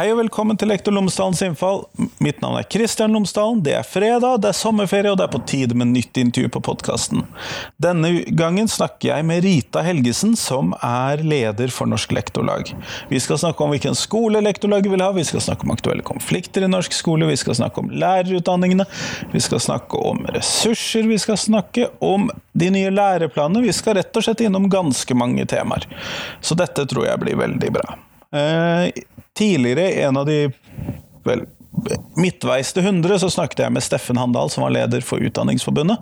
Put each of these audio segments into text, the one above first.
Hei og velkommen til Lektor Lomsdalens innfall. Mitt navn er Kristian Lomsdalen. Det er fredag, det er sommerferie, og det er på tide med nytt intervju på podkasten. Denne gangen snakker jeg med Rita Helgesen, som er leder for Norsk Lektorlag. Vi skal snakke om hvilken skole lektorlaget vil ha, vi skal snakke om aktuelle konflikter i norsk skole, vi skal snakke om lærerutdanningene, vi skal snakke om ressurser, vi skal snakke om de nye læreplanene. Vi skal rett og slett innom ganske mange temaer. Så dette tror jeg blir veldig bra. Tidligere, en av de vel, midtveis til 100, så snakket jeg med Steffen Handal, som var leder for Utdanningsforbundet.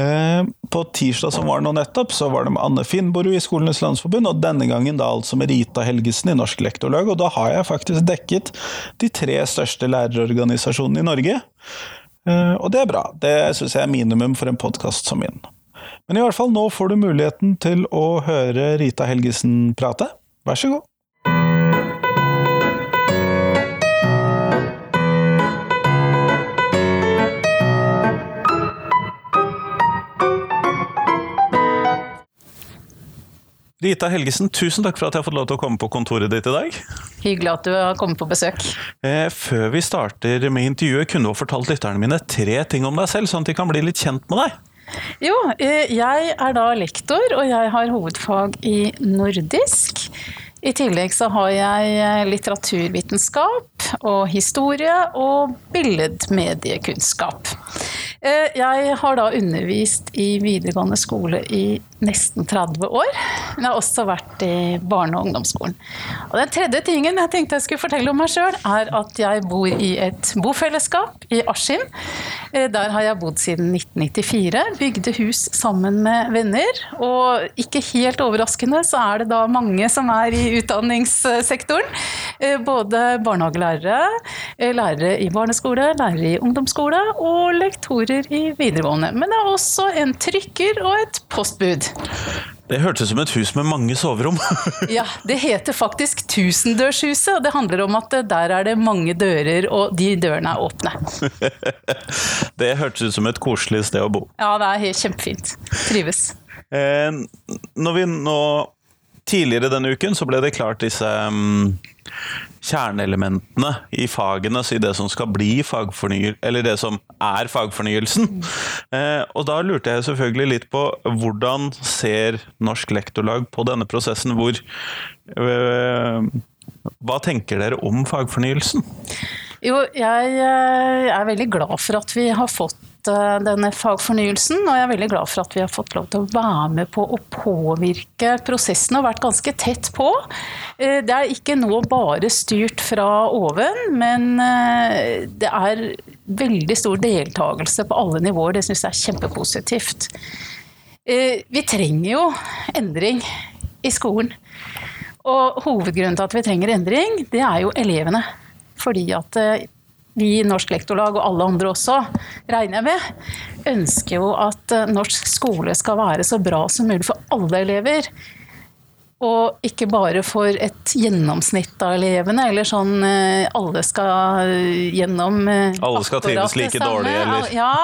Eh, på tirsdag som var nå nettopp, så var det med Anne Finnborg i Skolenes landsforbund, og denne gangen da altså med Rita Helgesen i Norsk Lektorlag. Og da har jeg faktisk dekket de tre største lærerorganisasjonene i Norge. Eh, og det er bra. Det syns jeg er minimum for en podkast som min. Men i hvert fall nå får du muligheten til å høre Rita Helgesen prate. Vær så god. Rita Helgesen, tusen takk for at jeg har fått lov til å komme på kontoret ditt i dag. Hyggelig at du har kommet på besøk. Eh, før vi starter med intervjuet, kunne du ha fortalt lytterne mine tre ting om deg selv, sånn at de kan bli litt kjent med deg? Jo, eh, jeg er da lektor, og jeg har hovedfag i nordisk. I tillegg så har jeg eh, litteraturvitenskap og historie og billedmediekunnskap. Jeg har da undervist i videregående skole i nesten 30 år. Men jeg har også vært i barne- og ungdomsskolen. Og den tredje tingen jeg tenkte jeg skulle fortelle om meg sjøl, er at jeg bor i et bofellesskap i Askim. Der har jeg bodd siden 1994. Bygde hus sammen med venner. Og ikke helt overraskende så er det da mange som er i utdanningssektoren. Både barnehagelærere, lærere i barneskole, lærere i ungdomsskole og lektorer i videregående. Men det er også en trykker og et postbud. Det hørtes ut som et hus med mange soverom. ja, det heter faktisk Tusendørshuset, og det handler om at der er det mange dører, og de dørene er åpne. det hørtes ut som et koselig sted å bo. Ja, det er helt kjempefint. Trives. Eh, når vi nå Tidligere denne uken så ble det klart disse um, kjerneelementene i fagene, i det som skal bli fagfornyel, eller det som er fagfornyelsen. Eh, og da lurte jeg selvfølgelig litt på hvordan ser Norsk Lektorlag på denne prosessen? Hvor øh, Hva tenker dere om fagfornyelsen? Jo, jeg er veldig glad for at vi har fått denne fagfornyelsen, og jeg er veldig glad for at vi har fått lov til å være med på å påvirke prosessen og vært ganske tett på. Det er ikke nå bare styrt fra oven, men det er veldig stor deltakelse på alle nivåer. Det syns jeg er kjempepositivt. Vi trenger jo endring i skolen. Og hovedgrunnen til at vi trenger endring, det er jo elevene. Fordi at vi i Norsk Lektorlag, og alle andre også, regner jeg med, ønsker jo at norsk skole skal være så bra som mulig for alle elever. Og ikke bare for et gjennomsnitt av elevene, eller sånn alle skal gjennom Alle skal trives like dårlig, eller? Ja,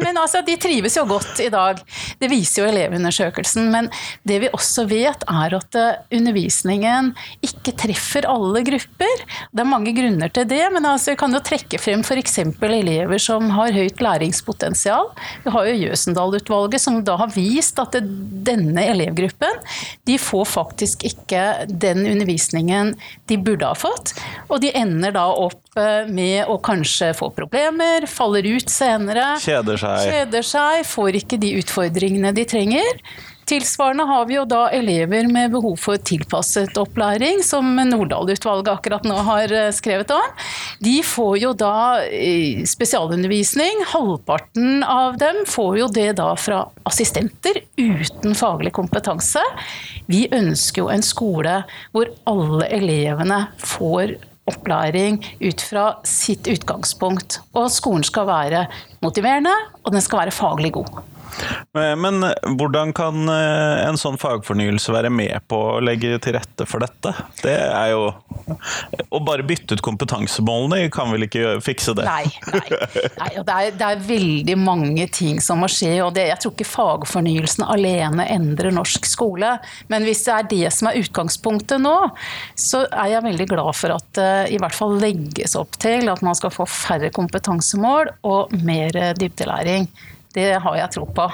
men altså, de trives jo godt i dag. Det viser jo Elevundersøkelsen. Men det vi også vet, er at undervisningen ikke treffer alle grupper. Det er mange grunner til det, men altså, vi kan jo trekke frem f.eks. elever som har høyt læringspotensial. Vi har jo Jøsendal-utvalget som da har vist at denne elevgruppen de får faktisk faktisk ikke den undervisningen de burde ha fått. Og de ender da opp med å kanskje få problemer, faller ut senere. Kjeder seg. Kjeder seg, får ikke de utfordringene de trenger. Tilsvarende har vi jo da elever med behov for tilpasset opplæring, som Nordahl-utvalget akkurat nå har skrevet om. De får jo da spesialundervisning. Halvparten av dem får jo det da fra assistenter uten faglig kompetanse. Vi ønsker jo en skole hvor alle elevene får opplæring ut fra sitt utgangspunkt. Og skolen skal være motiverende, og den skal være faglig god. Men, men hvordan kan eh, en sånn fagfornyelse være med på å legge til rette for dette? Det er jo Å bare bytte ut kompetansemålene kan vel ikke fikse det? Nei. nei, nei det, er, det, er, veldig mange ting som må skje. og det, Jeg tror ikke fagfornyelsen alene endrer norsk skole. Men hvis det er det som er utgangspunktet nå, så er jeg veldig glad for at det i hvert fall legges opp til at man skal få færre kompetansemål og mer dybdelæring. Det har jeg tro på.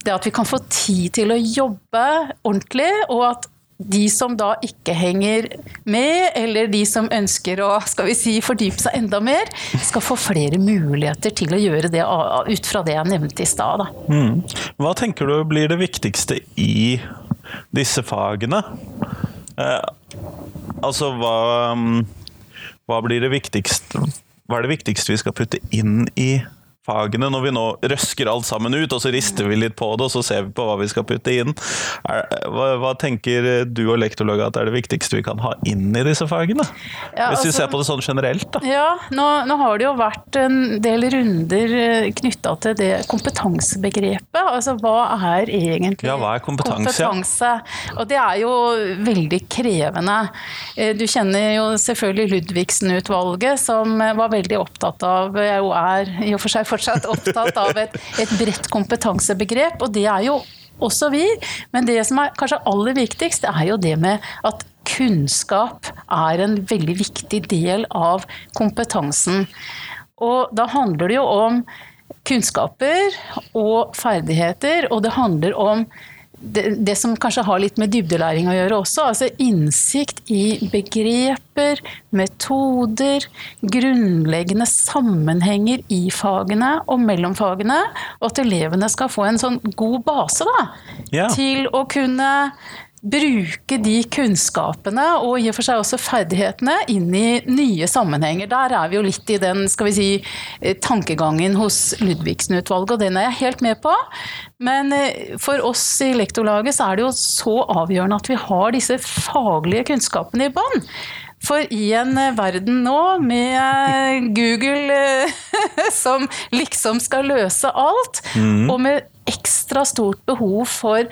Det at vi kan få tid til å jobbe ordentlig, og at de som da ikke henger med, eller de som ønsker å skal vi si, fordype seg enda mer, skal få flere muligheter til å gjøre det ut fra det jeg nevnte i stad. Mm. Hva tenker du blir det viktigste i disse fagene? Eh, altså hva, mm, hva blir det viktigste Hva er det viktigste vi skal putte inn i fagene når vi nå røsker alt sammen ut, og så rister vi litt på det, og så ser vi på hva vi skal putte inn. Er, hva, hva, tenker du og lektorlaget at er det viktigste vi kan ha inn i disse fagene? Ja, Hvis vi altså, ser på det sånn generelt, da. Ja, nå, nå har det jo vært en del runder eh, knytta til det kompetansebegrepet. Altså hva er egentlig ja, hva er kompetanse? kompetanse? Og det er jo veldig krevende. Eh, du kjenner jo selvfølgelig Ludvigsen-utvalget, som var veldig opptatt av, og er i og for seg fortsatt opptatt av et, et bredt kompetansebegrep, og det er jo også vi. Men det som er kanskje aller viktigst, er jo det med at kunnskap er en veldig viktig del av kompetansen. Og da handler det jo om kunnskaper og ferdigheter, og det handler om det, det, som kanskje har litt med dybdelæring å gjøre også. Altså innsikt i begreper, metoder, grunnleggende sammenhenger i fagene og mellom fagene. Og at elevene skal få en sånn god base da, ja. til å kunne bruke de kunnskapene og i og for seg også ferdighetene inn i nye sammenhenger. Der er vi jo litt i den skal vi si, eh, tankegangen hos Ludvigsen-utvalget, og den er jeg helt med på. Men eh, for oss i lektorlaget så er det jo så avgjørende at vi har disse faglige kunnskapene i bånn. For i en eh, verden nå med Google som liksom skal løse alt, mm. og med ekstra stort behov for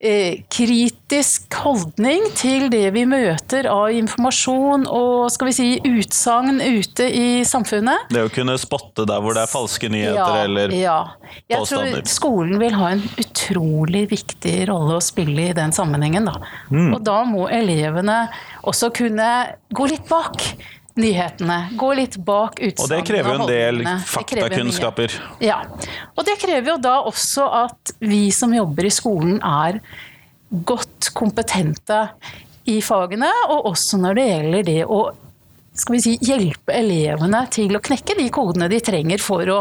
eh, kritisk holdning til det vi møter av informasjon og skal vi si utsagn ute i samfunnet. Det å kunne spotte der hvor det er falske nyheter ja, eller ja. Jeg påstander. tror skolen vil ha en utrolig viktig rolle å spille i den sammenhengen. Da. Mm. Og da må elevene også kunne gå litt bak nyhetene. Gå litt bak utsagnene. Og det krever jo en del faktakunnskaper. Ja. Og det krever jo da også at vi som jobber i skolen er godt kompetente i fagene, og også når det gjelder det å skal vi si, hjelpe elevene til å knekke de kodene de trenger for å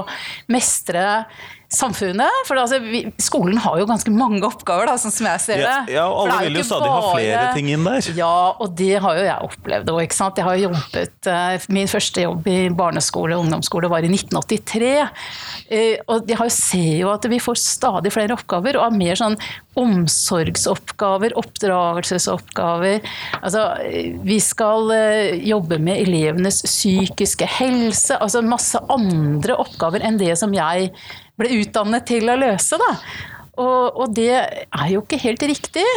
mestre samfunnet. For altså, vi, skolen har jo ganske mange oppgaver, da, sånn som jeg ser det. Ja, og alle vil jo stadig bare, ha flere ting inn der. Ja, og det har jo jeg opplevd òg. Jeg har jobbet uh, Min første jobb i barneskole og ungdomsskole var i 1983. Uh, eh, og jeg ser jo at vi får stadig flere oppgaver, og har mer sånn omsorgsoppgaver, oppdragelsesoppgaver. Altså, vi skal uh, jobbe med elevenes psykiske helse. Altså masse andre oppgaver enn det som jeg ble utdannet til å løse. Da. Og, og det er jo ikke helt riktig.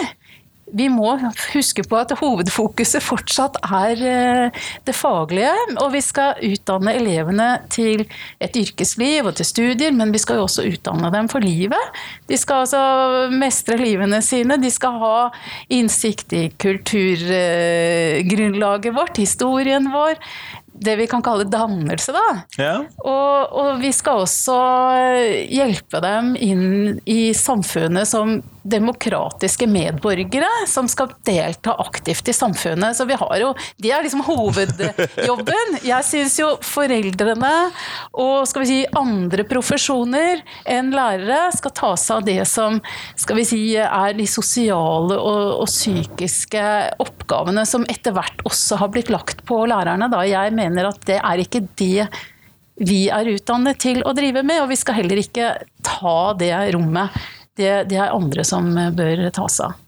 Vi må huske på at hovedfokuset fortsatt er eh, det faglige. Og vi skal utdanne elevene til et yrkesliv og til studier, men vi skal jo også utdanne dem for livet. De skal altså mestre livene sine, de skal ha innsikt i kulturgrunnlaget vårt, historien vår det vi kan kalle dannelse. Da. Ja. Og, og, vi skal også hjelpe dem inn i samfunnet som demokratiske medborgere som skal delta aktivt i samfunnet. Så vi har jo, Det er liksom hovedjobben. Jeg syns jo foreldrene og skal vi si andre profesjoner enn lærere skal ta seg av det som skal vi si er de sosiale og, og psykiske oppgavene som etter hvert også har blitt lagt på lærerne. Da. Jeg mener at det er ikke det vi er utdannet til å drive med, og vi skal heller ikke ta det rommet det, det er andre som bør ta seg av.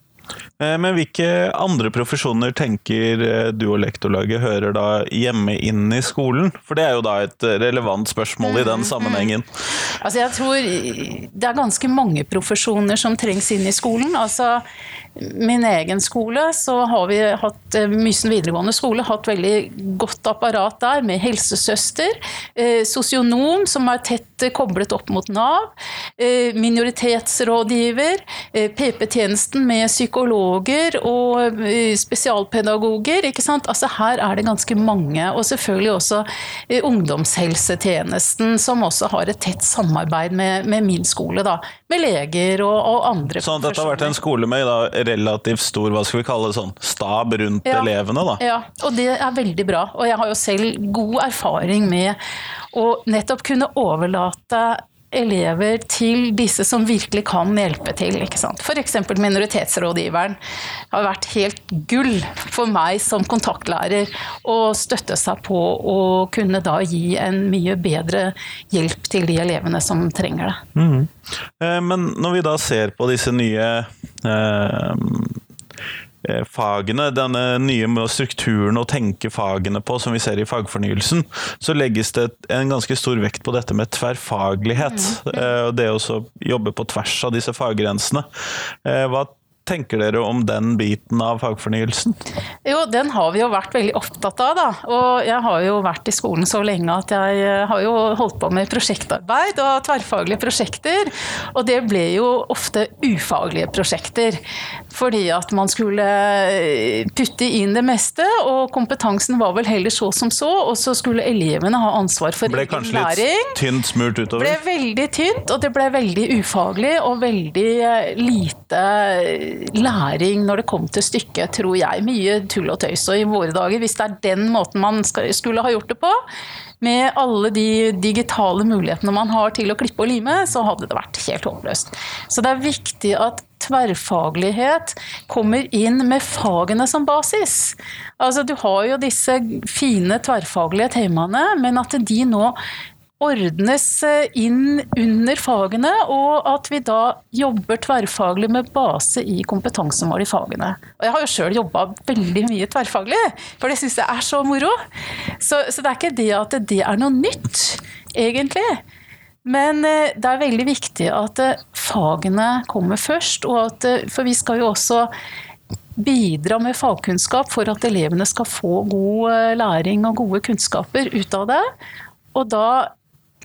Eh, Men hvilke andre profesjoner tenker eh, du og lektorlaget hører da hjemme inn i skolen? For det er jo da et eh, relevant spørsmål i den sammenhengen. Altså jeg tror det er ganske mange profesjoner som trengs inn i skolen. Altså, min egen skole, så har vi hatt Mysen videregående skole hatt veldig godt apparat der med helsesøster, sosionom som er tett koblet opp mot Nav, minoritetsrådgiver, PP-tjenesten med psykologer og eh, spesialpedagoger. ikke sant? Altså Her er det ganske mange. Og selvfølgelig også eh, ungdomshelsetjenesten, som også har et tett samarbeid med, med min skole. da, Med leger og, og andre Sånn at dette har vært en skole med da, relativt stor hva skal vi kalle det, sånn, stab rundt Ja. elevene. da. Ja, og det er veldig bra. Og jeg har jo selv god erfaring med å nettopp kunne overlate elever til disse som virkelig kan hjelpe til. ikke sant? F.eks. minoritetsrådgiveren har vært helt gull for meg som kontaktlærer å støtte seg på å kunne da gi en mye bedre hjelp til de elevene som trenger det. Mm. Men når vi da ser på disse nye eh, fagene, denne nye strukturen å tenke fagene på, som vi ser i fagfornyelsen, så legges det en ganske stor vekt på dette med tverrfaglighet. Mm. Og det å jobbe på tvers av disse faggrensene. Eh, Hva tenker dere om den biten av fagfornyelsen? Jo, den har vi jo vært veldig opptatt av, da. Og jeg har jo vært i skolen så lenge at jeg eh, har jo holdt på med prosjektarbeid og tverrfaglige prosjekter. Og det ble jo ofte ufaglige prosjekter. Fordi at man skulle eh, putte inn det meste, og kompetansen var vel heller så som så. Og så skulle elevene ha ansvar for Ble egen kanskje litt tynt smurt Det ble veldig tynt, og det ble veldig ufaglig og veldig eh, lite læring når det kom til stykket, tror jeg. Mye tull og tøys. Og i våre dager, hvis det er den måten man skulle ha gjort det på, med alle de digitale mulighetene man har til å klippe og lime, så hadde det vært helt håpløst. Så det er viktig at tverrfaglighet kommer inn med fagene som basis. Altså, du har jo disse fine tverrfaglige temaene, men at de nå ordnes eh, inn under fagene, og at vi da jobber tverrfaglig med base i kompetansemål i fagene. Og jeg har jo sjøl jobba veldig mye tverrfaglig, for det syns jeg er så moro. Så, så det er ikke det at det er noe nytt, egentlig. Men eh, det er veldig viktig at eh, fagene kommer først, og at, for vi skal jo også bidra med fagkunnskap for at elevene skal få god læring og gode kunnskaper ut av det. Og da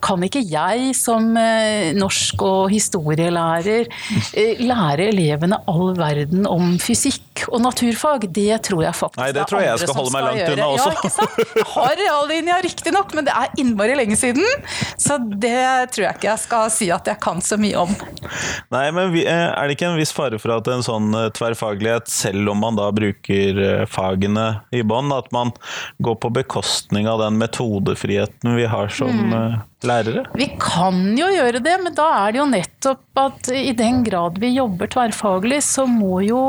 kan ikke jeg som eh, norsk- og historielærer eh, lære elevene all verden om fysikk og naturfag. Det tror jeg faktisk Nei, det tror jeg jeg skal holde meg langt gjøre. unna også. Ja, ikke sant? Jeg har reallinja riktignok, men det er innmari lenge siden. Så det tror jeg ikke jeg skal si at jeg kan så mye om. Nei, men eh, er det ikke en viss fare for at en sånn tverrfaglighet, selv om man da bruker fagene i bånn, at man går på bekostning av den metodefriheten vi har som Mm. Lærere? Vi kan jo gjøre det, men da er det jo nettopp at i den grad vi jobber tverrfaglig, så må jo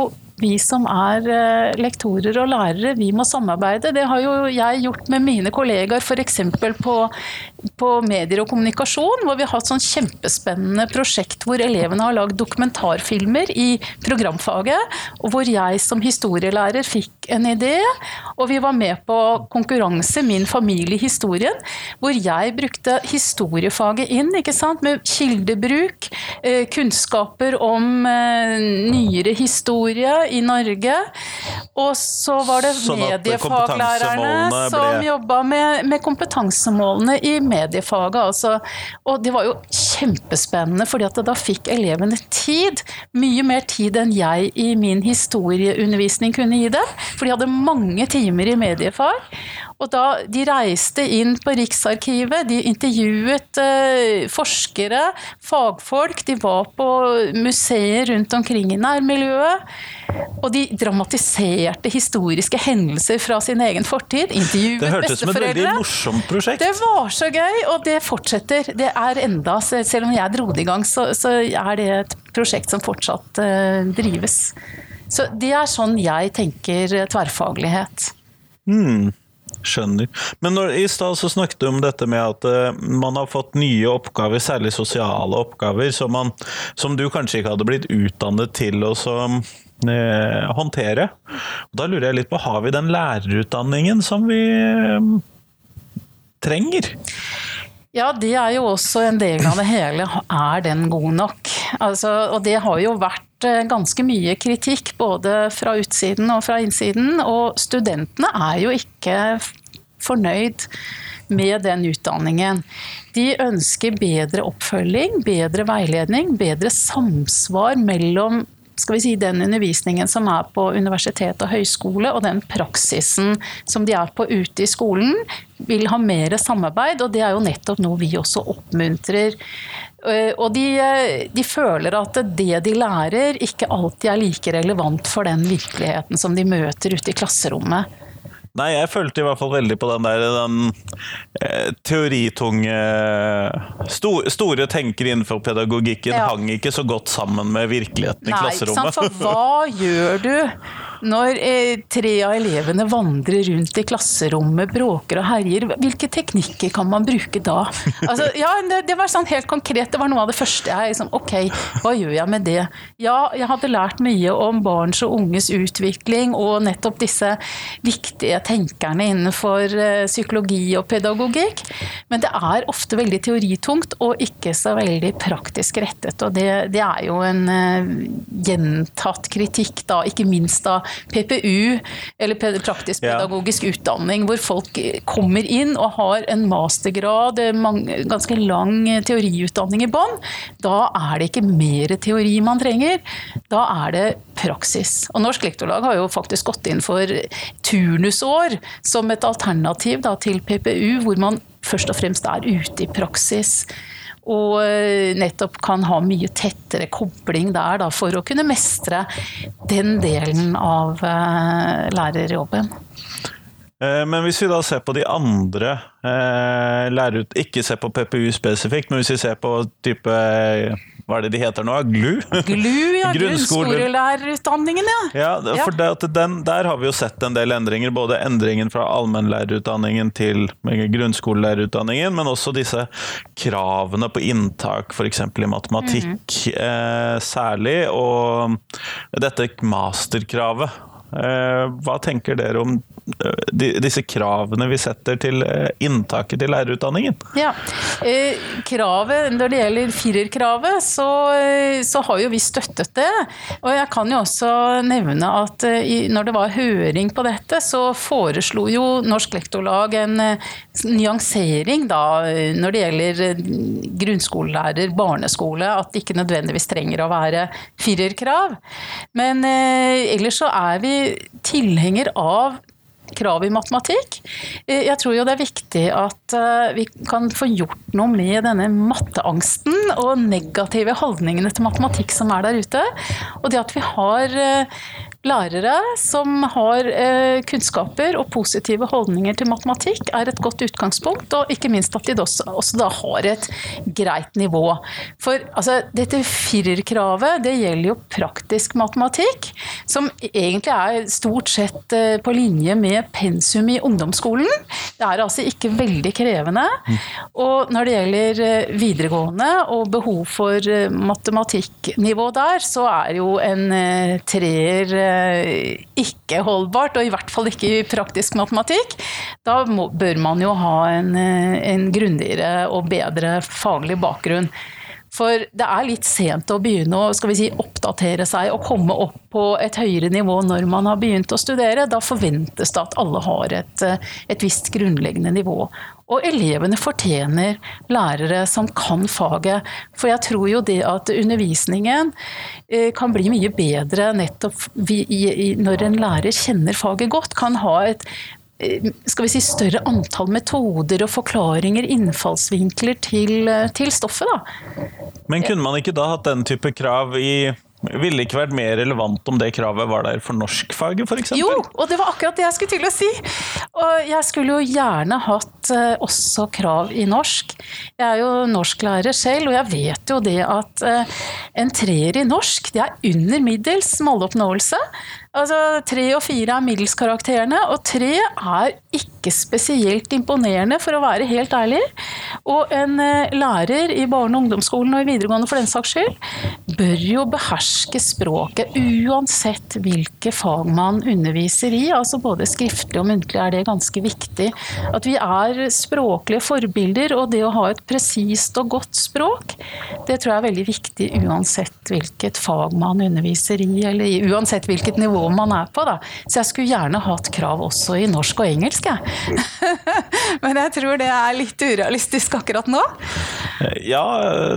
vi som er eh, lektorer og lærere, vi må samarbeide. Det har jo jeg gjort med mine kollegaer, f.eks. På, på medier og kommunikasjon, hvor vi har hatt sånn kjempespennende prosjekt hvor elevene har lagd dokumentarfilmer i programfaget, og hvor jeg som historielærer fikk en idé, og vi var med på konkurranse Min familie historien, hvor jeg brukte historiefaget inn, ikke sant, med kildebruk, eh, kunnskaper om eh, nyere historie i Norge, og så var det Sånn mediefaglærerne som jobba med, med kompetansemålene i mediefaget. Altså. Og det var jo kjempespennende, fordi at da fikk elevene tid. Mye mer tid enn jeg i min historieundervisning kunne gi dem. For de hadde mange timer i mediefag. Og da de reiste inn på Riksarkivet, de intervjuet eh, forskere, fagfolk, de var på museer rundt omkring i nærmiljøet. Og de dramatiserte historiske hendelser fra sin egen fortid. Intervjuet besteforeldre. Det hørtes som et veldig morsomt prosjekt. Det var så gøy, og det fortsetter. Det er enda, Selv om jeg dro det i gang, så, så er det et prosjekt som fortsatt eh, drives. Så det er sånn jeg tenker tverrfaglighet. tverrfaglighet. Skjønner. Men når, i stad så snakket du om dette med at uh, man har fått nye oppgaver, særlig sosiale oppgaver, som, man, som du kanskje ikke hadde blitt utdannet til, å eh, håndtere. Og da lurer jeg litt på, har vi den lærerutdanningen som vi uh, trenger? Ja, det er jo også en del av det hele. Er den god nok? Altså, og det har jo vært eh, ganske mye kritikk både fra utsiden og fra innsiden. Og studentene er jo ikke fornøyd med den utdanningen. De ønsker bedre oppfølging, bedre veiledning, bedre samsvar mellom skal vi si, den undervisningen som er på universitet og høyskole, og den praksisen som de er på ute i skolen, vil ha mer samarbeid. Og det er jo nettopp noe vi også oppmuntrer. Eh, og de, de, føler at det de lærer, ikke alltid er like relevant for den virkeligheten som de møter ute i klasserommet. Nei, jeg følte i hvert fall veldig på den der den eh, teoritunge sto, Store tenkere innenfor pedagogikken ja. hang ikke så godt sammen med virkeligheten Nei, i klasserommet. Sant, for hva gjør du når eh, tre av elevene vandrer rundt i klasserommet, bråker og herjer? Hvilke teknikker kan man bruke da? Altså, ja, det, det, var sånn helt konkret, det var noe av det første jeg liksom, Ok, hva gjør jeg med det? Ja, jeg hadde lært mye om barns og unges utvikling og nettopp disse viktige tenkerne innenfor eh, psykologi og pedagogikk. Men det er ofte veldig teoritungt og ikke så veldig praktisk rettet. Og det, det er jo en eh, gjentatt kritikk, da, ikke minst av PPU, eller praktisk pedagogisk ja. utdanning, hvor folk kommer inn og har en mastergrad, ganske lang teoriutdanning i bånn. Da er det ikke mer teori man trenger, da er det praksis. Og Norsk Lektorlag har jo faktisk gått inn for turnusår som et alternativ da, til PPU, hvor man først og fremst er ute i praksis. Og eh, nettopp kan ha mye tettere kobling der da, for å kunne mestre den delen av uh, lærerjobben. Eh, men hvis vi da ser på de andre eh, lærerut... Ikke ser på PPU spesifikt, men hvis vi ser på type hva er det de heter nå? GLU? GLU, ja. Grunnskolelærerutdanningen, ja. ja for ja. Det, den, Der har vi jo sett en del endringer. Både endringen fra allmennlærerutdanningen til grunnskolelærerutdanningen, men også disse kravene på inntak, f.eks. i matematikk mm. eh, særlig. Og dette masterkravet. Eh, hva tenker dere om disse kravene vi setter til eh, inntaket til lærerutdanningen? Ja, eh, kravet, Når det gjelder firerkravet, så, eh, så, har jo vi støttet det. Og jeg kan jo også nevne at når det var høring på dette, så foreslo jo Norsk Lektorlag en nyansering da, når det gjelder grunnskolelærer, barneskole. At det ikke nødvendigvis trenger å være firerkrav. Men ellers så er vi tilhenger av krav i matematikk. Eh, jeg tror jo det er viktig at eh, vi kan få gjort noe med denne matteangsten og negative holdningene til matematikk som er der ute. Og det at vi har eh, lærere som har kunnskaper og positive holdninger til matematikk, er et godt utgangspunkt. Og ikke minst at de også, også da har et greit nivå. For altså, dette firerkravet det gjelder jo praktisk matematikk, som egentlig er stort sett på linje med pensum i ungdomsskolen. Det er altså ikke veldig krevende. Og når det gjelder eh, videregående og behov for eh, matematikknivå der, så er jo en eh, treer ikke holdbart, og i hvert fall ikke i praktisk matematikk. Da bør man jo ha en, en grundigere og bedre faglig bakgrunn. For det er litt sent å begynne å si, oppdatere seg og komme opp på et høyere nivå når man har begynt å studere. Da forventes det at alle har et, et visst grunnleggende nivå. Og elevene fortjener lærere som kan faget. For jeg tror jo det at undervisningen eh, kan bli mye bedre nettopp når en lærer kjenner faget godt, kan ha et Eh, skal vi si, større antall metoder og forklaringer, innfallsvinkler til, eh, til stoffet. Da. Men kunne man ikke da hatt den type krav i ville ikke vært mer relevant om det kravet var der for norskfaget f.eks.? Jo, og det var akkurat det jeg skulle til å si. Og jeg skulle jo gjerne hatt uh, også krav i norsk. Jeg er jo norsklærer selv, og jeg vet jo det at uh, en treer i norsk det er under middels måloppnåelse. Altså, tre og fire er middelskarakterene, og tre er ikke spesielt imponerende, for å være helt ærlig. Og en eh, lærer i barne- og ungdomsskolen og i videregående for den saks skyld, bør jo beherske språket uansett hvilke fag man underviser i. Altså både skriftlig og muntlig er det ganske viktig. At vi er språklige forbilder, og det å ha et presist og godt språk, det tror jeg er veldig viktig uansett hvilket fag man underviser i, eller uansett hvilket nivå man er på. Da. Så jeg skulle gjerne hatt krav også i norsk og engelsk, jeg. Men jeg tror det er litt urealistisk akkurat nå. Ja,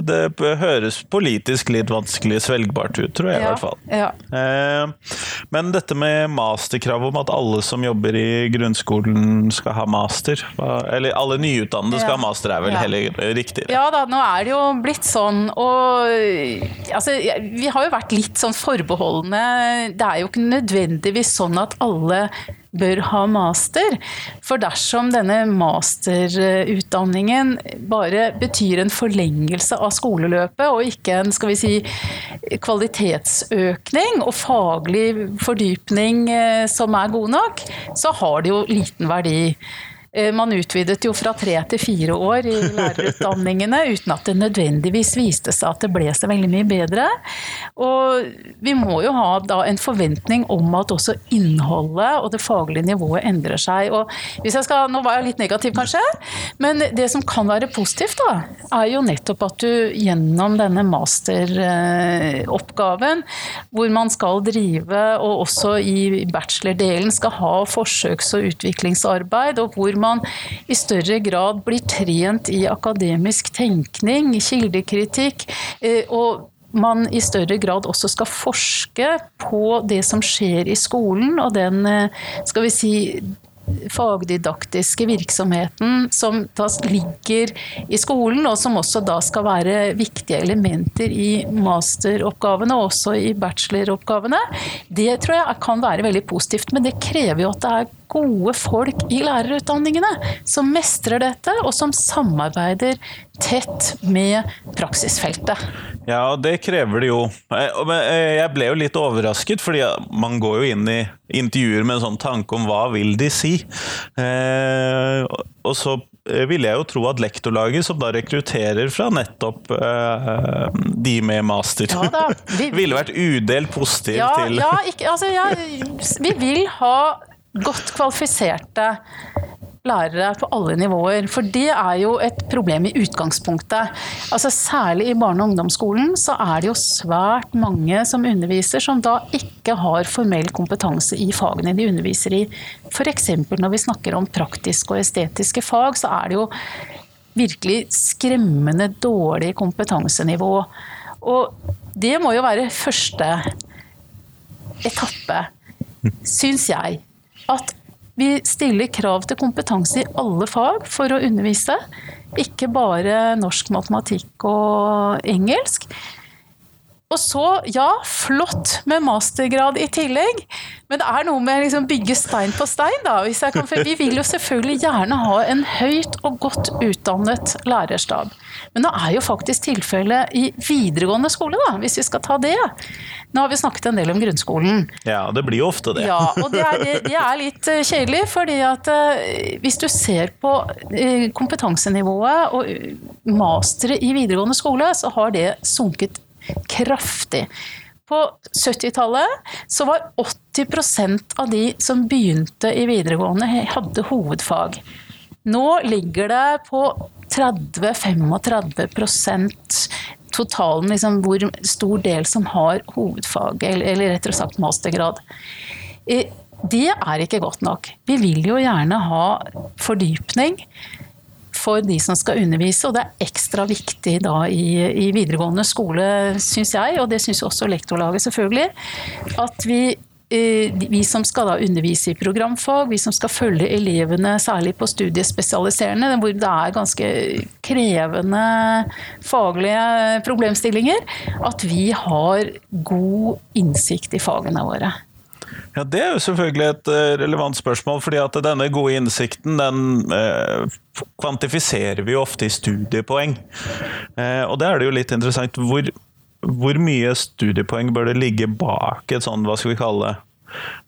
det høres politisk litt vanskelig svelgbart ut, tror jeg ja, i hvert fall. Ja. Eh, men dette med masterkrav om at alle som jobber i grunnskolen skal ha master, eller alle nyutdannede skal Ja. ha master, er vel Ja. heller riktigere? Ja da, nå er det jo blitt sånn, og altså, vi har jo vært litt sånn forbeholdne. Det er jo ikke nødvendigvis sånn at alle bør ha master. For dersom denne masterutdanningen bare betyr en forlengelse av skoleløpet, og ikke en skal vi si, kvalitetsøkning og faglig fordypning eh, som er god nok, så har det jo liten verdi. Eh, Man utvidet jo fra tre til fire år i lærerutdanningene uten at det nødvendigvis viste seg at det ble så veldig mye bedre. Og vi må jo ha da en forventning om at også innholdet og det faglige nivået endrer seg. Og hvis jeg skal, nå var jeg litt negativ kanskje, men det som kan være positivt da, er jo nettopp at du gjennom denne masteroppgaven, hvor man skal drive, og også i bachelordelen skal ha forsøks- og utviklingsarbeid, og hvor man i større grad blir trent i akademisk tenkning, kildekritikk, eh, og man i større grad også skal forske på det som skjer i skolen, og den, eh, skal vi si, fagdidaktiske virksomheten som da ligger i skolen, og som også da skal være viktige elementer i masteroppgavene og også i bacheloroppgavene, det tror jeg kan være veldig positivt. Men det krever jo at det er gode folk i lærerutdanningene som mestrer dette, og som samarbeider tett med praksisfeltet. Ja, det krever det jo. Eh, og eh, Jeg ble jo litt overrasket, fordi man går jo inn i intervjuer med en sånn tanke om hva vil de si. Eh, og så ville jeg jo tro at lektorlaget, som da rekrutterer fra nettopp uh, de med master, Ja da, vi- ville vært udelt positiv Ja, til ja, ikke, altså, ja, vi vil ha godt kvalifiserte lærere på alle nivåer. For det er jo et problem i utgangspunktet. Altså Særlig i barne- og ungdomsskolen så er det jo svært mange som underviser som da ikke har formell kompetanse i fagene de underviser i. F.eks. når vi snakker om praktiske og estetiske fag, så er det jo virkelig skremmende dårlig kompetansenivå. Og det må jo være første etappe, syns jeg, at vi stiller krav til kompetanse i alle fag for å undervise. Ikke bare norsk, matematikk og engelsk. Og så, ja, flott med mastergrad i tillegg, men det er noe med å liksom bygge stein på stein, da. Hvis jeg kan, for vi vil jo selvfølgelig gjerne ha en høyt og godt utdannet lærerstab. Men det er jo faktisk tilfellet i videregående skole, da, hvis vi skal ta det. Nå har vi snakket en del om grunnskolen. Ja, det blir jo ofte det. Ja, og det er, det er litt eh, kjedelig, fordi at eh, hvis du ser på eh, kompetansenivået og mastere i videregående skole, så har det sunket kraftig. På 70-tallet så var 80% av de som begynte i videregående, hadde hovedfag. Nå ligger det på 30-35 totalen, liksom hvor stor del som har hovedfag, eller, rett rettere sagt mastergrad. Eh, Det er ikke godt nok. Vi vil jo gjerne ha fordypning for de som skal undervise, og det er ekstra viktig da i, i videregående skole, syns jeg, og det syns også lektorlaget selvfølgelig, at vi eh, vi som skal undervise i programfag, vi som skal følge elevene særlig på studiespesialiserende, hvor det er ganske krevende faglige problemstillinger, at vi har god innsikt i fagene våre. Ja, Det er jo selvfølgelig et eh, relevant spørsmål, fordi at denne gode innsikten den eh, kvantifiserer vi jo ofte i studiepoeng. Eh, og det er det jo litt interessant. Hvor, hvor mye studiepoeng bør det ligge bak et sånn, hva skal vi kalle det,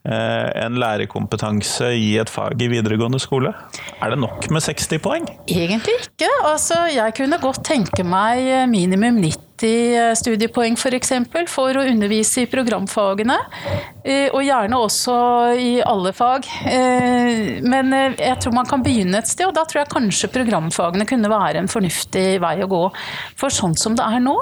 en lærerkompetanse i et fag i videregående skole? Er det nok med 60 poeng? Egentlig ikke. Altså, jeg kunne godt tenke meg minimum 90 studiepoeng f.eks. For, eksempel, for å undervise i programfagene. Eh, og gjerne også i alle fag. Eh, men eh, jeg tror man kan begynne et sted, og da tror jeg kanskje programfagene kunne være en fornuftig vei å gå. For sånn som det er nå,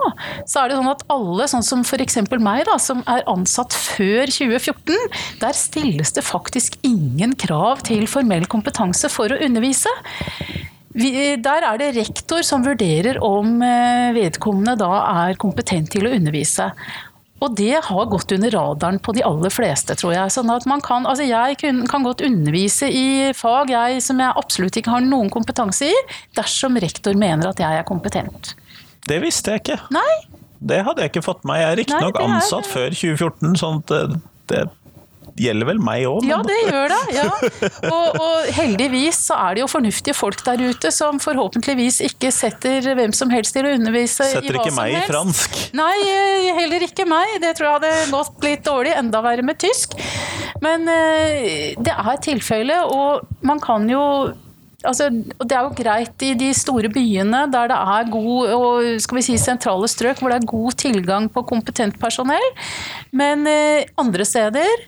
så er det sånn at alle, sånn som f.eks. meg, da, som er ansatt før 2014, der stilles det faktisk ingen krav til formell kompetanse for å undervise. Der er det rektor som vurderer om eh, vedkommende da er kompetent til å undervise. Og det har gått under radaren på de aller fleste, tror jeg. Sånn at man kan, altså jeg kan, godt undervise i fag jeg, som jeg absolutt ikke har noen kompetanse i, dersom rektor mener at jeg er kompetent. Det visste jeg ikke. Nei. Det hadde jeg ikke fått med meg. Jeg er riktignok ansatt før 2014, sånn at det, det gjelder vel meg òg? Ja, det gjør det. Ja. Og, og, heldigvis så er det jo fornuftige folk der ute som forhåpentligvis ikke setter hvem som helst til å undervise setter i hva som helst. Setter ikke meg i fransk? Nei, eh, heller ikke meg. Det tror jeg hadde gått litt dårlig. Enda verre med tysk. Men uh, det er tilfellet, og man kan jo Altså, det er jo greit i de store byene der det er god, og skal vi si sentrale strøk hvor det er god tilgang på kompetent personell. Men eh, andre steder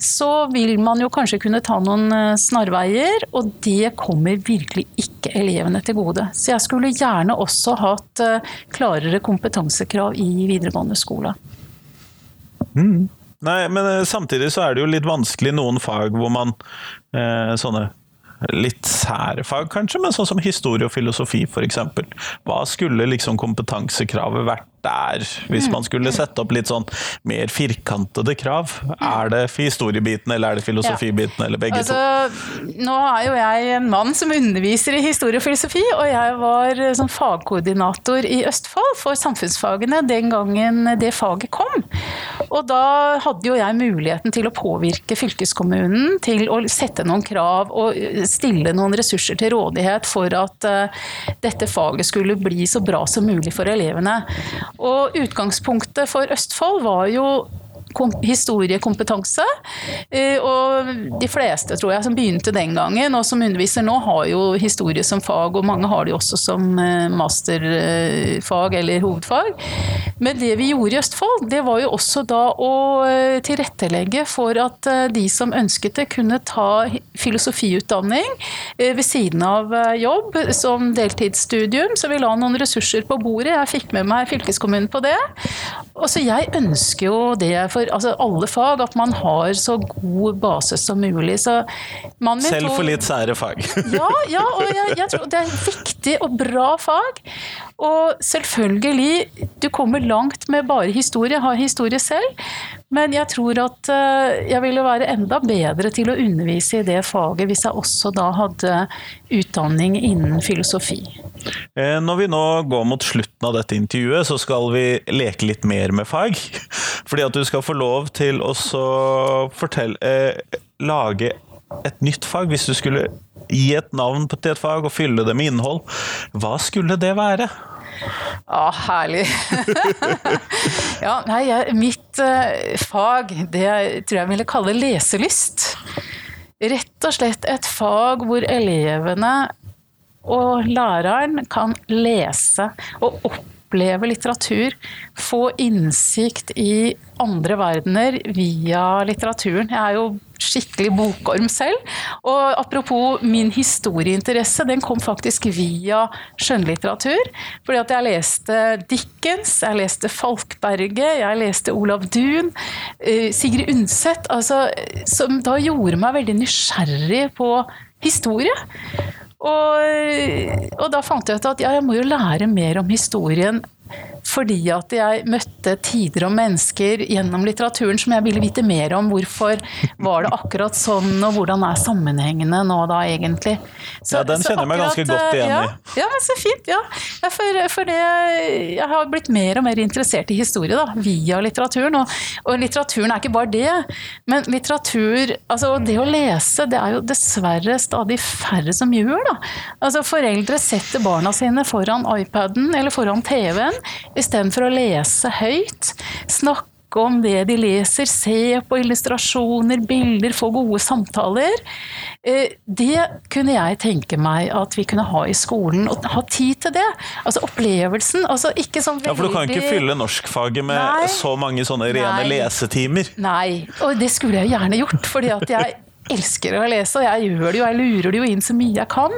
så vil man jo kanskje kunne ta noen eh, snarveier, og det kommer virkelig ikke elevene til gode. Så jeg skulle gjerne også hatt eh, klarere kompetansekrav i videregående skole. Mm. Nei, men samtidig så er det jo litt vanskelig noen fag hvor man eh, sånne litt sære fag, kanskje, men sånn som historie og filosofi, f.eks. Hva skulle liksom kompetansekravet vært der, hvis man skulle sette opp litt sånn mer firkantede krav? Er det historiebiten, eller er det filosofibiten, eller begge altså, to? Nå er jo jeg en mann som underviser i historie og filosofi, og jeg var som fagkoordinator i Østfold for samfunnsfagene den gangen det faget kom. Og da hadde jo jeg muligheten til å påvirke fylkeskommunen til å sette noen krav og stille noen ressurser til rådighet for at uh, dette faget skulle bli så bra som mulig for elevene. Og utgangspunktet for Østfold var jo historiekompetanse. Eh, og de fleste tror jeg som begynte den gangen og som underviser nå, har jo historie som fag, og mange har det også som eh, masterfag eller hovedfag. Men det vi gjorde i Østfold, det var jo også da å eh, tilrettelegge for at de som ønsket det, kunne ta filosofiutdanning ved siden av jobb som deltidsstudium. Så vi la noen ressurser på bordet. Jeg fikk med meg fylkeskommunen på det. Og så jeg ønsker jo det for altså, alle fag at man har så god base som mulig. Selv for litt sære fag. ja, ja, og jeg, jeg, tror det er viktig og bra fag. Og selvfølgelig, du kommer langt med bare historie, har historie selv. Men jeg tror at eh, jeg ville være enda bedre til å undervise i det faget hvis jeg også da hadde utdanning innen filosofi. Eh, når vi nå går mot slutten av dette intervjuet, så skal vi leke litt mer med fag. Fordi at du skal få lov til å fortelle eh, Lage et nytt fag. Hvis du skulle gi et navn til et fag og fylle det med innhold, hva skulle det være? Ja, herlig. ja, nei, jeg, mitt uh, fag, det tror jeg ville kalle leselyst. Rett og slett et fag hvor elevene og læreren kan lese og oppleve litteratur. Få innsikt i andre verdener via litteraturen. Jeg er jo skikkelig bokorm selv. Og apropos min historieinteresse, den kom faktisk via skjønnlitteratur. Fordi at jeg leste Dickens, jeg leste Falkberget, jeg leste Olav Duun, eh, Sigrid Undset. Altså, som da gjorde meg veldig nysgjerrig på historie. Og, og da fant jeg ut at ja, jeg må jo lære mer om historien fordi at jeg møtte tider og mennesker gjennom litteraturen som jeg ville vite mer om. Hvorfor var det akkurat sånn, og hvordan er sammenhengene nå da egentlig? Så, ja, den kjenner jeg meg ganske godt igjen i. Ja, ja, så fint. Ja. For, for det, jeg har blitt mer og mer interessert i historie da, via litteraturen. Og, og litteraturen er ikke bare det, men litteratur altså Det å lese, det er jo dessverre stadig færre som gjør. da. Altså Foreldre setter barna sine foran iPaden eller foran TV-en istedenfor å lese høyt. Snakke om det de leser, se på illustrasjoner, bilder, få gode samtaler. Eh, det kunne jeg tenke meg at vi kunne ha i skolen, og ha tid til det. Altså opplevelsen. Altså ikke sånn veldig Ja, For du kan ikke fylle norskfaget med Nei. så mange sånne rene Nei. lesetimer. Nei, og det skulle jeg gjerne gjort, fordi at jeg elsker å lese, og jeg gjør det jo, jeg lurer det jo inn så mye jeg kan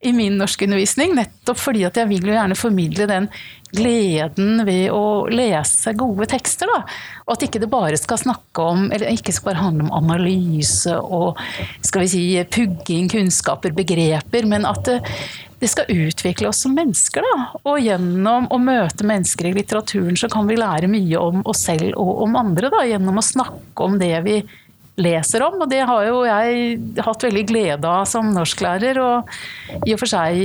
i min norskundervisning, nettopp fordi at jeg vil jo gjerne formidle den gleden ved å lese gode tekster, da. Og at ikke det bare skal snakke om, eller ikke skal bare handle om analyse og skal vi si pugging, kunnskaper, begreper, men at det, det skal utvikle oss som mennesker, da. Og gjennom å møte mennesker i litteraturen, så kan vi lære mye om oss selv og om andre, da. Gjennom å snakke om det vi leser om, og det har jo jeg hatt veldig glede av som norsklærer, og i og for seg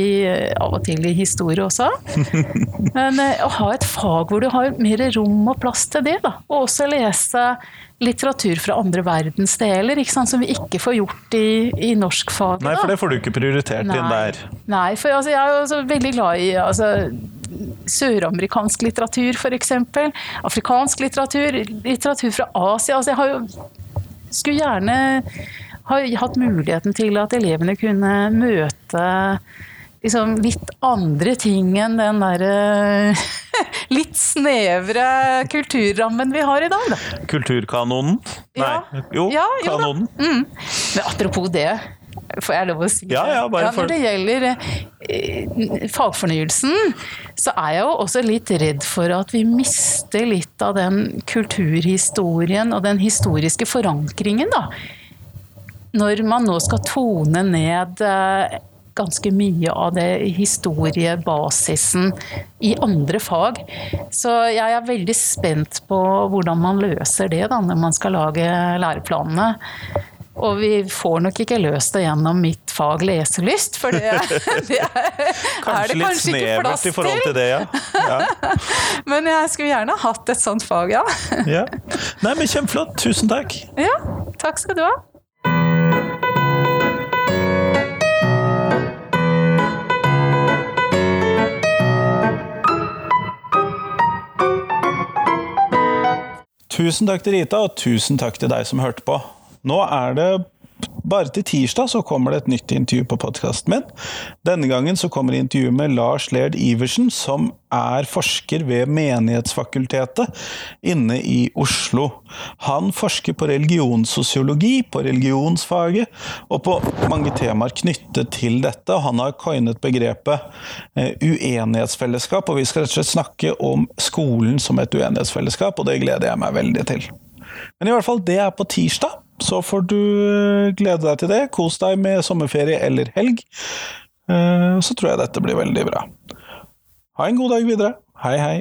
av og til i historie også. Men eh, å ha et fag hvor du har mer rom og plass til det, da. Og også lese litteratur fra andre verdensdeler, ikke sant? som vi ikke får gjort i, i norskfaget. Nei, for det får du ikke prioritert inn der. Nei, for altså, jeg er jo veldig glad i altså, søramerikansk litteratur, f.eks. Afrikansk litteratur, litteratur fra Asia. Altså, jeg har jo skulle gjerne ha hatt muligheten til at elevene kunne møte liksom litt andre ting enn den derre litt snevre kulturrammen vi har i dag, da. Kulturkanonen? Nei. Ja. Jo, Ja, jo kanonen. Men apropos det, får jeg lov å si Ja, ja, bare for- Når det gjelder eh, fagfornyelsen, så er jeg jo også litt redd for at vi mister litt av den kulturhistorien og den historiske forankringen, da. Når man nå skal tone ned eh, ganske mye av det historiebasisen i andre fag. Så jeg er veldig spent på hvordan man løser det da, når man skal lage læreplanene. Og vi får nok ikke løst det gjennom mitt fag leselyst, for det, det er, er Kanskje det litt kanskje ikke plass snevert i forhold til det, ja. ja. Men jeg skulle gjerne hatt et sånt fag, ja. ja. Nei, men kjempeflott. Tusen takk. Ja, takk skal du ha. Tusen takk til Rita, og tusen takk til deg som hørte på. Nå er det bare til tirsdag så kommer det et nytt intervju på podkasten min. Denne gangen så kommer intervjuet med Lars Lerd Iversen, som er forsker ved Menighetsfakultetet inne i Oslo. Han forsker på religionssosiologi, på religionsfaget, og på mange temaer knyttet til dette. Han har coinet begrepet eh, uenighetsfellesskap, og vi skal rett og slett snakke om skolen som et uenighetsfellesskap, og det gleder jeg meg veldig til. Men i hvert fall, det er på tirsdag. Så får du eh, glede deg til det. Kos deg med sommerferie eller helg. Eh, Så tror jeg dette blir veldig bra. Ha en god dag videre. Hei, hei.